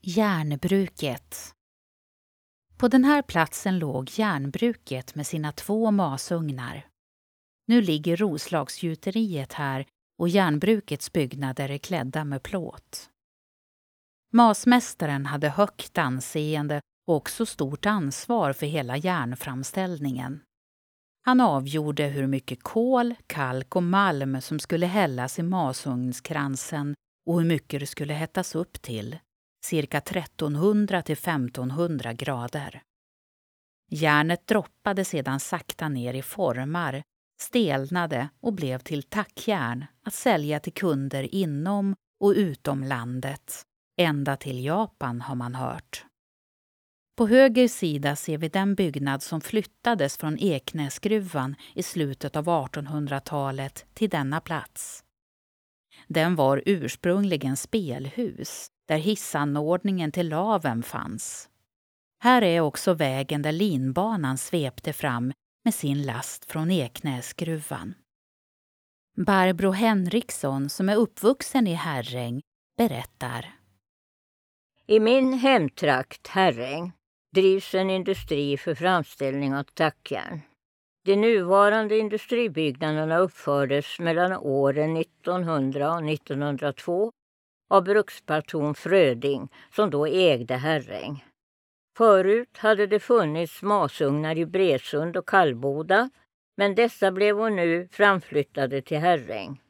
Järnbruket På den här platsen låg järnbruket med sina två masugnar. Nu ligger Roslagsgjuteriet här och järnbrukets byggnader är klädda med plåt. Masmästaren hade högt anseende och också stort ansvar för hela järnframställningen. Han avgjorde hur mycket kol, kalk och malm som skulle hällas i masugnskransen och hur mycket det skulle hettas upp till, cirka 1300 till 1500 grader. Järnet droppade sedan sakta ner i formar, stelnade och blev till tackjärn att sälja till kunder inom och utom landet. Ända till Japan har man hört. På höger sida ser vi den byggnad som flyttades från Eknäsgruvan i slutet av 1800-talet till denna plats. Den var ursprungligen spelhus där hissanordningen till laven fanns. Här är också vägen där linbanan svepte fram med sin last från Eknäsgruvan. Barbro Henriksson, som är uppvuxen i Herräng, berättar. I min hemtrakt, Herräng, drivs en industri för framställning av tackjärn. De nuvarande industribyggnaderna uppfördes mellan åren 1900 och 1902 av brukspatron Fröding som då ägde Herräng. Förut hade det funnits masugnar i Bresund och Kallboda men dessa blev nu framflyttade till Herräng.